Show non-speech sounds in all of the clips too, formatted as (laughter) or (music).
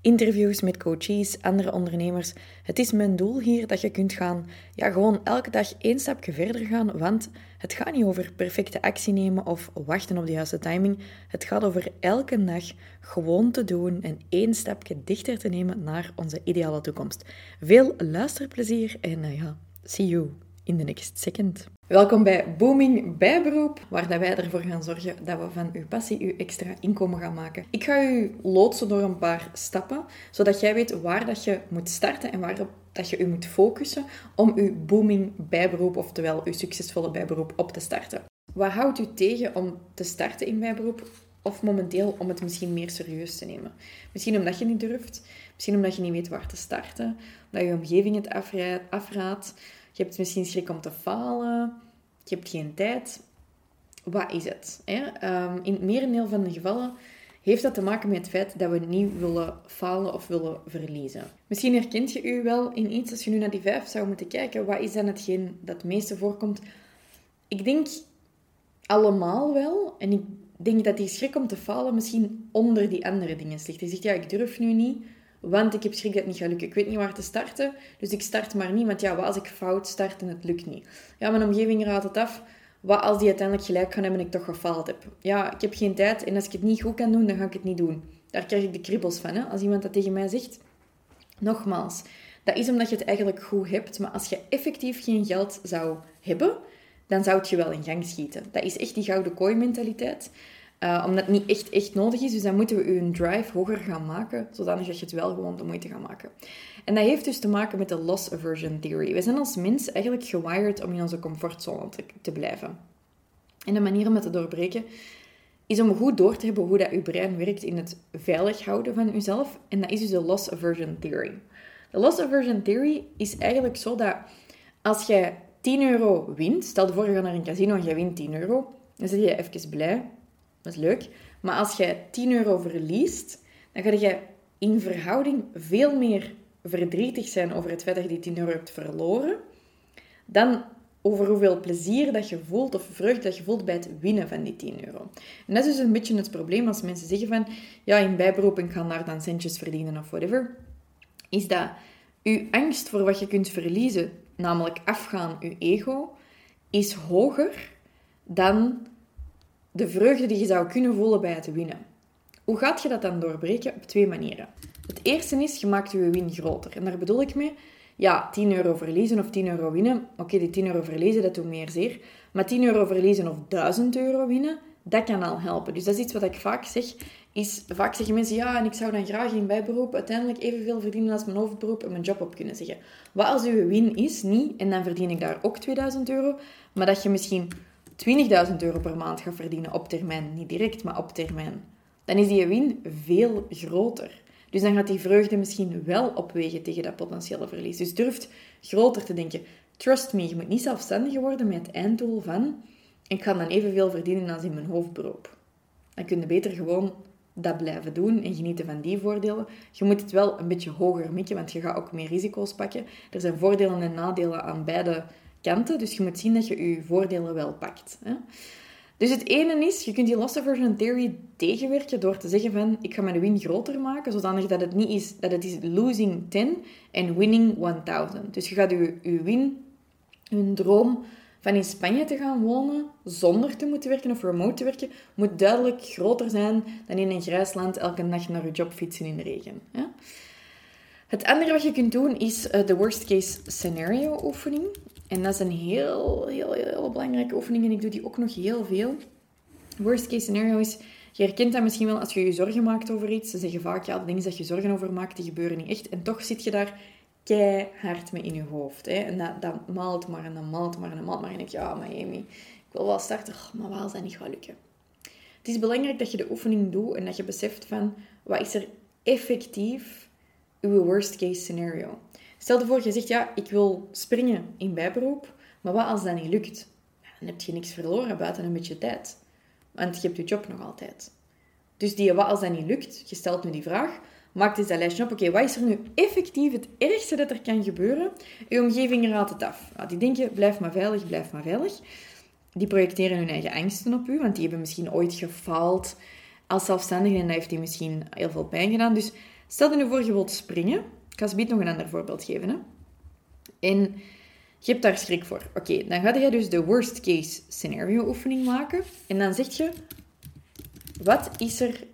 interviews met coaches, andere ondernemers. Het is mijn doel hier dat je kunt gaan, ja, gewoon elke dag één stapje verder gaan, want het gaat niet over perfecte actie nemen of wachten op de juiste timing. Het gaat over elke dag gewoon te doen en één stapje dichter te nemen naar onze ideale toekomst. Veel luisterplezier en uh, ja, see you in the next second. Welkom bij Booming Bijberoep, waar wij ervoor gaan zorgen dat we van uw passie uw extra inkomen gaan maken. Ik ga u loodsen door een paar stappen, zodat jij weet waar dat je moet starten en waar dat je u moet focussen om uw booming bijberoep, oftewel uw succesvolle bijberoep, op te starten. Wat houdt u tegen om te starten in bijberoep? Of momenteel om het misschien meer serieus te nemen. Misschien omdat je niet durft, misschien omdat je niet weet waar te starten, omdat je omgeving het afraadt, je hebt misschien schrik om te falen. Je hebt geen tijd. Wat is het? Hè? Um, in het merendeel van de gevallen heeft dat te maken met het feit dat we niet willen falen of willen verliezen. Misschien herkent je u wel in iets als je nu naar die vijf zou moeten kijken. Wat is dan hetgeen dat het meeste voorkomt? Ik denk allemaal wel. En ik denk dat die schrik om te falen misschien onder die andere dingen ligt. Je zegt, ja, ik durf nu niet. Want ik heb schrik dat het niet gaat lukken. Ik weet niet waar te starten, dus ik start maar niet. Want ja, wat als ik fout start en het lukt niet? Ja, mijn omgeving raadt het af. Wat als die uiteindelijk gelijk gaan hebben en ik toch gefaald heb? Ja, ik heb geen tijd en als ik het niet goed kan doen, dan ga ik het niet doen. Daar krijg ik de kribbels van, hè? als iemand dat tegen mij zegt. Nogmaals, dat is omdat je het eigenlijk goed hebt. Maar als je effectief geen geld zou hebben, dan zou het je wel in gang schieten. Dat is echt die gouden kooi mentaliteit. Uh, omdat het niet echt, echt nodig is. Dus dan moeten we een drive hoger gaan maken, zodanig dat je het wel gewoon de moeite gaat maken. En dat heeft dus te maken met de loss aversion theory. We zijn als mens eigenlijk gewired om in onze comfortzone te, blijven. En de manier om dat te doorbreken is om goed door te hebben hoe dat je brein werkt in het veilig houden van jezelf. En dat is dus de loss aversion theory. De loss aversion theory is eigenlijk zo dat als jij 10 euro wint, stel voor je gaat naar een casino en jij wint 10 euro, dan zit je even blij, is leuk. Maar als je 10 euro verliest, dan ga je in verhouding veel meer verdrietig zijn over het feit dat je die 10 euro hebt verloren, dan over hoeveel plezier dat je voelt of vreugde dat je voelt bij het winnen van die 10 euro. En dat is dus een beetje het probleem als mensen zeggen van, ja, in bijberoep ik ga daar dan centjes verdienen of whatever, is dat uw angst voor wat je kunt verliezen, namelijk afgaan, uw ego, is hoger dan de vreugde die je zou kunnen voelen bij het winnen. Hoe gaat je dat dan doorbreken? Op twee manieren. Het eerste is, je maakt je win groter. En daar bedoel ik mee, ja, 10 euro verliezen of 10 euro winnen. Oké, die 10 euro verliezen, dat doet meer zeer. Maar 10 euro verliezen of 1000 euro winnen, dat kan al helpen. Dus dat is iets wat ik vaak zeg. Is, vaak zeggen mensen, ja, en ik zou dan graag in bijberoep uiteindelijk evenveel verdienen als mijn hoofdberoep en mijn job op kunnen zeggen. Wat als uw win is, niet, en dan verdien ik daar ook 2000 euro, maar dat je misschien 20.000 euro per maand gaat verdienen op termijn, niet direct, maar op termijn, dan is die win veel groter. Dus dan gaat die vreugde misschien wel opwegen tegen dat potentiële verlies. Dus durf groter te denken. Trust me, je moet niet zelfstandig worden met het einddoel van ik ga dan evenveel verdienen als in mijn hoofdberoep. Dan kun je beter gewoon dat blijven doen en genieten van die voordelen. Je moet het wel een beetje hoger mikken, want je gaat ook meer risico's pakken. Er zijn voordelen en nadelen aan beide Dus je moet zien dat je je voordelen wel pakt. Hè? Dus het ene is, je kunt die loss aversion theory tegenwerken door te zeggen van, ik ga mijn win groter maken, zodanig dat het niet is, dat het is losing 10 en winning 1000. Dus je gaat je, win, je droom van in Spanje te gaan wonen, zonder te moeten werken of remote te werken, moet duidelijk groter zijn dan in een grijs land elke nacht naar je job fietsen in de regen. Het andere wat je kunt doen is eh, de worst case scenario oefening. En dat is een heel, heel, heel belangrijke oefening en ik doe die ook nog heel veel. Worst case scenario is, je herkent dat misschien wel als je je zorgen maakt over iets. Ze zeggen vaak, ja, de dingen dat je zorgen over maakt, die gebeuren niet echt. En toch zit je daar keihard mee in je hoofd. Hè? En dat, maalt maar en dat maalt maar en dat maalt maar. En ik ja, Miami, ik wil wel starten, maar waar zal dat niet gaan lukken? Het is belangrijk dat je de oefening doet en dat je beseft van, wat is er effectief uw worst case scenario? Stel je voor, je zegt, ja, ik wil springen in bijberoep, maar wat als dat niet lukt? Dan heb je niks verloren buiten een beetje tijd. Want je hebt je job nog altijd. Dus die, wat als dat niet lukt, je stelt nu die vraag, maakt eens dat lijstje op. Oké, wat is er nu effectief het ergste dat er kan gebeuren? Je omgeving raadt het af. Nou, die denken, blijf maar veilig, blijf maar veilig. Die projecteren hun eigen angsten op u, want die hebben misschien ooit gefaald als zelfstandige en dat heeft die misschien heel veel pijn gedaan. Dus stel je nu voor, je wilt springen. Ik ga ze nog een ander voorbeeld geven. Hè. En je hebt daar schrik voor. Oké, dan ga je dus de worst case scenario oefening maken. En dan zeg je, wat is er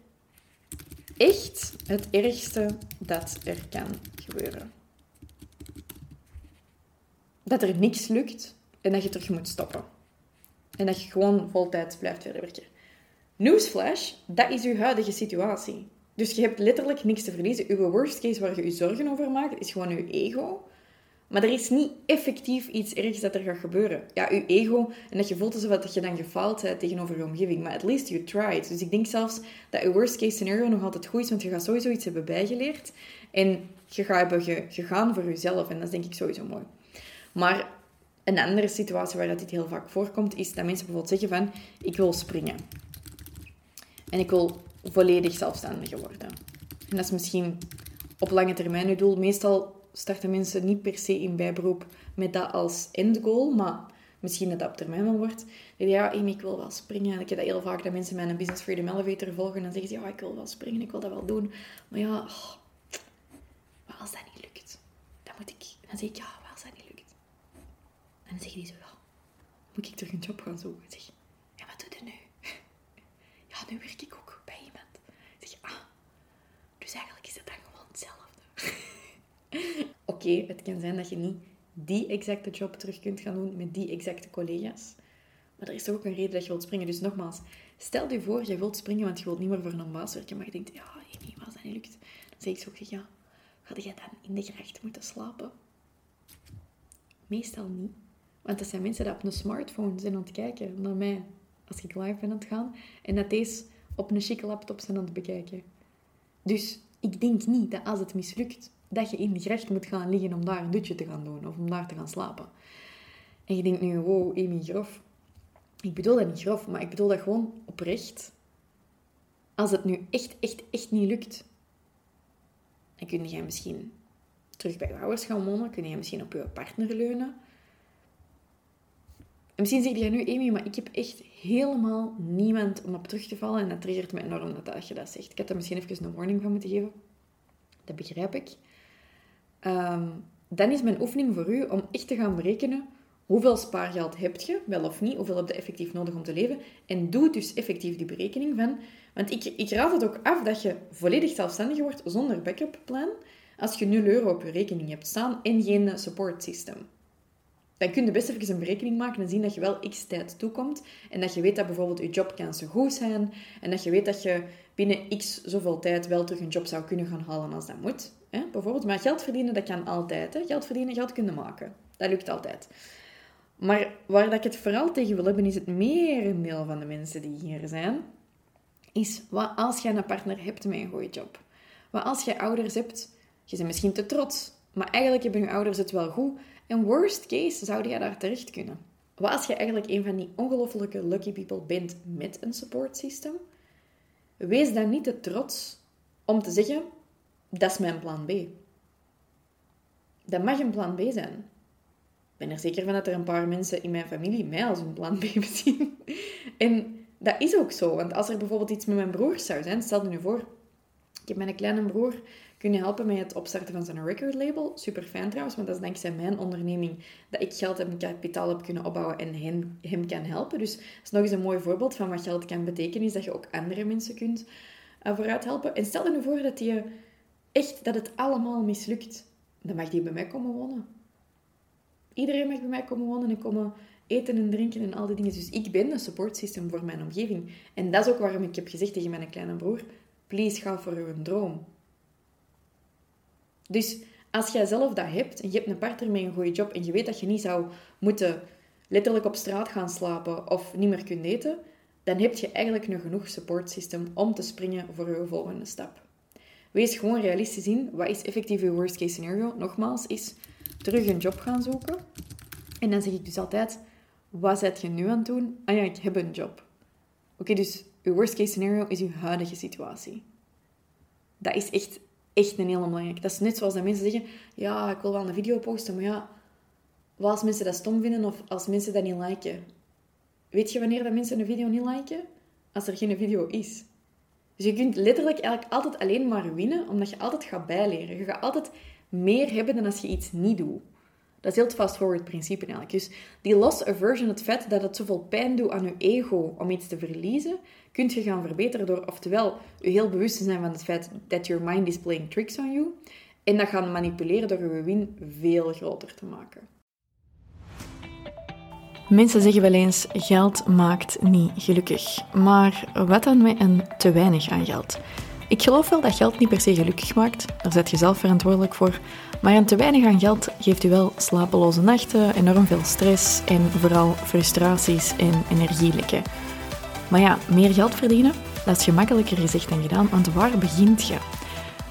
echt het ergste dat er kan gebeuren? Dat er niks lukt en dat je terug moet stoppen. En dat je gewoon voltijds blijft verder werken. Newsflash, dat is uw huidige situatie. Dus je hebt letterlijk niks te verliezen. Uw worst case waar je je zorgen over maakt, is gewoon uw ego. Maar er is niet effectief iets ergs dat er gaat gebeuren. Ja, je ego, en dat je voelt alsof dat je dan gefaald bent tegenover je omgeving. Maar at least you tried. Dus ik denk zelfs dat je worst case scenario nog altijd goed is, want je gaat sowieso iets hebben bijgeleerd. En je gaat hebben gegaan voor jezelf. En dat is denk ik sowieso mooi. Maar een andere situatie waar dat dit heel vaak voorkomt, is dat mensen bijvoorbeeld zeggen van, ik wil springen. En ik wil volledig zelfstandiger worden. En dat is misschien op lange termijn uw doel. Meestal starten mensen niet per se in bijberoep met dat als endgoal, maar misschien dat dat op termijn wel wordt. Ja, ik wil wel springen. En ik heb dat heel vaak, dat mensen mijn Business Freedom Elevator volgen. En dan zeggen ze, ja, ik wil wel springen, ik wil dat wel doen. Maar ja, oh, maar als dat niet lukt, dan moet ik... Dan zeg ik, ja, als dat niet lukt. En dan zeggen die zo, ja, moet ik terug een job gaan zoeken ja, wat doe je nu? ja, nu werk ik ook bij iemand. zeg je, ah, dus eigenlijk is het dan gewoon hetzelfde. Oké, het kan zijn dat je niet die exacte job terug kunt gaan doen met die exacte collega's. Maar er is toch ook een reden dat je wilt springen. Dus nogmaals, stel je voor, je wilt springen, want je wilt niet meer voor een baas werken. Maar je denkt, ja, Amy, als dat niet lukt, dan zeg ik zo, ja, ga jij dan in de gracht moeten slapen? Meestal niet. Want dat zijn mensen die op een smartphone zijn aan het kijken naar mij als ik live ben aan het gaan. En dat deze op een chique laptop zijn aan het bekijken. Dus ik denk niet dat als het mislukt, dat je in de gracht moet gaan liggen om daar een dutje te gaan doen of om daar te gaan slapen. En je denkt nu, wow, Amy, grof. Ik bedoel dat niet grof, maar ik bedoel dat gewoon oprecht. Als het nu echt, echt, echt niet lukt, dan kun je misschien terug bij je ouders gaan wonen. Kun je misschien op je partner leunen. En misschien zeg je nu, Amy, maar ik heb echt helemaal niemand om op terug te vallen. En dat triggert me enorm dat je dat zegt. Ik had er misschien even een warning van moeten geven. Dat begrijp ik. Ehm, dan is mijn oefening voor u om echt te gaan berekenen hoeveel spaargeld heb je, wel of niet, hoeveel heb je effectief nodig om te leven. En doe dus effectief die berekening van... Want ik, ik raad het ook af dat je volledig zelfstandig wordt zonder backup plan als je 0 euro op je rekening hebt staan en geen support system. Dan kun je best even een berekening maken en zien dat je wel x tijd toekomt. En dat je weet dat bijvoorbeeld je jobkansen goed zijn. En dat je weet dat je binnen x zoveel tijd wel terug een job zou kunnen gaan halen als dat moet. Hè? Bijvoorbeeld, maar geld verdienen, dat kan altijd. Hè? Geld verdienen, geld kunnen maken. Dat lukt altijd. Maar waar dat ik het vooral tegen wil hebben, is het merendeel van de mensen die hier zijn, is wat als je een partner hebt met een goede job? Wat als je ouders hebt, je bent misschien te trots, maar eigenlijk hebben je ouders het wel goed. En worst case zou je daar terecht kunnen. Wat als je eigenlijk een van die ongelofelijke lucky people bent met een support system? Wees dan niet te trots om te zeggen, dat is mijn plan B. Dat mag een plan B zijn. Ik ben er zeker van dat er een paar mensen in mijn familie mij als een plan B (laughs) zien. En dat is ook zo. Want als er bijvoorbeeld iets met mijn broer zou zijn, stel je nu voor, ik heb mijn kleine broer kunnen helpen met het opstarten van zijn record label. Super fijn trouwens, want dat is dankzij mijn onderneming dat ik geld en kapitaal heb kunnen opbouwen en hem, hem kan helpen. Dus dat is nog eens een mooi voorbeeld van wat geld kan betekenen, is dat je ook andere mensen kunt uh, vooruit helpen. En stel je nu voor dat je echt dat het allemaal mislukt, dan mag die bij mij komen wonen. Iedereen mag bij mij komen wonen en komen eten en drinken en al die dingen. Dus ik ben een support system voor mijn omgeving. En dat is ook waarom ik heb gezegd tegen mijn kleine broer, please ga voor uw droom. Dus als jij zelf dat hebt en je hebt een partner met een goede job en je weet dat je niet zou moeten letterlijk op straat gaan slapen of niet meer kunt eten, dan heb je eigenlijk nog genoeg support system om te springen voor je volgende stap. Wees gewoon realistisch in. Wat is effectief je worst case scenario? Nogmaals, is terug een job gaan zoeken. En dan zeg ik dus altijd, wat zet je nu aan het doen? Ah ja, ik heb een job. Oké, dus je worst case scenario is je huidige situatie. Dat is echt, echt een hele belangrijke. Dat is net zoals dat mensen zeggen, ja, ik wil wel een video posten, maar ja, wat als mensen dat stom vinden of als mensen dat niet liken? Weet je wanneer dat mensen een video niet liken? Als er geen video is. Dus je kunt letterlijk eigenlijk altijd alleen maar winnen, omdat je altijd gaat bijleren. Je gaat altijd meer hebben dan als je iets niet doet. Dat is heel het fast-forward principe eigenlijk. Dus die loss aversion, het feit dat het zoveel pijn doet aan je ego om iets te verliezen, kun je gaan verbeteren door oftewel je heel bewust te zijn van het feit dat your mind is playing tricks on you, en dat gaan manipuleren door je win veel groter te maken. Mensen zeggen wel eens: geld maakt niet gelukkig. Maar wat dan met een te weinig aan geld? Ik geloof wel dat geld niet per se gelukkig maakt, daar zet je zelf verantwoordelijk voor. Maar een te weinig aan geld geeft u wel slapeloze nachten, enorm veel stress en vooral frustraties en energielekken. Maar ja, meer geld verdienen, dat is gemakkelijker gezegd dan gedaan, want waar begint je?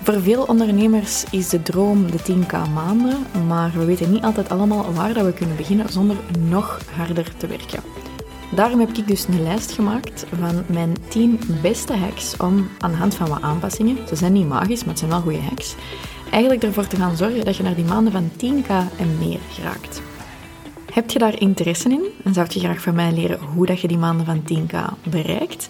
Voor veel ondernemers is de droom de 10k maanden, maar we weten niet altijd allemaal waar dat we kunnen beginnen zonder nog harder te werken. Daarom heb ik dus een lijst gemaakt van mijn 10 beste hacks om aan de hand van wat aanpassingen, ze zijn niet magisch, maar het zijn wel goede hacks, eigenlijk ervoor te gaan zorgen dat je naar die maanden van 10k en meer geraakt. Heb je daar interesse in en zou je graag van mij leren hoe dat je die maanden van 10k bereikt?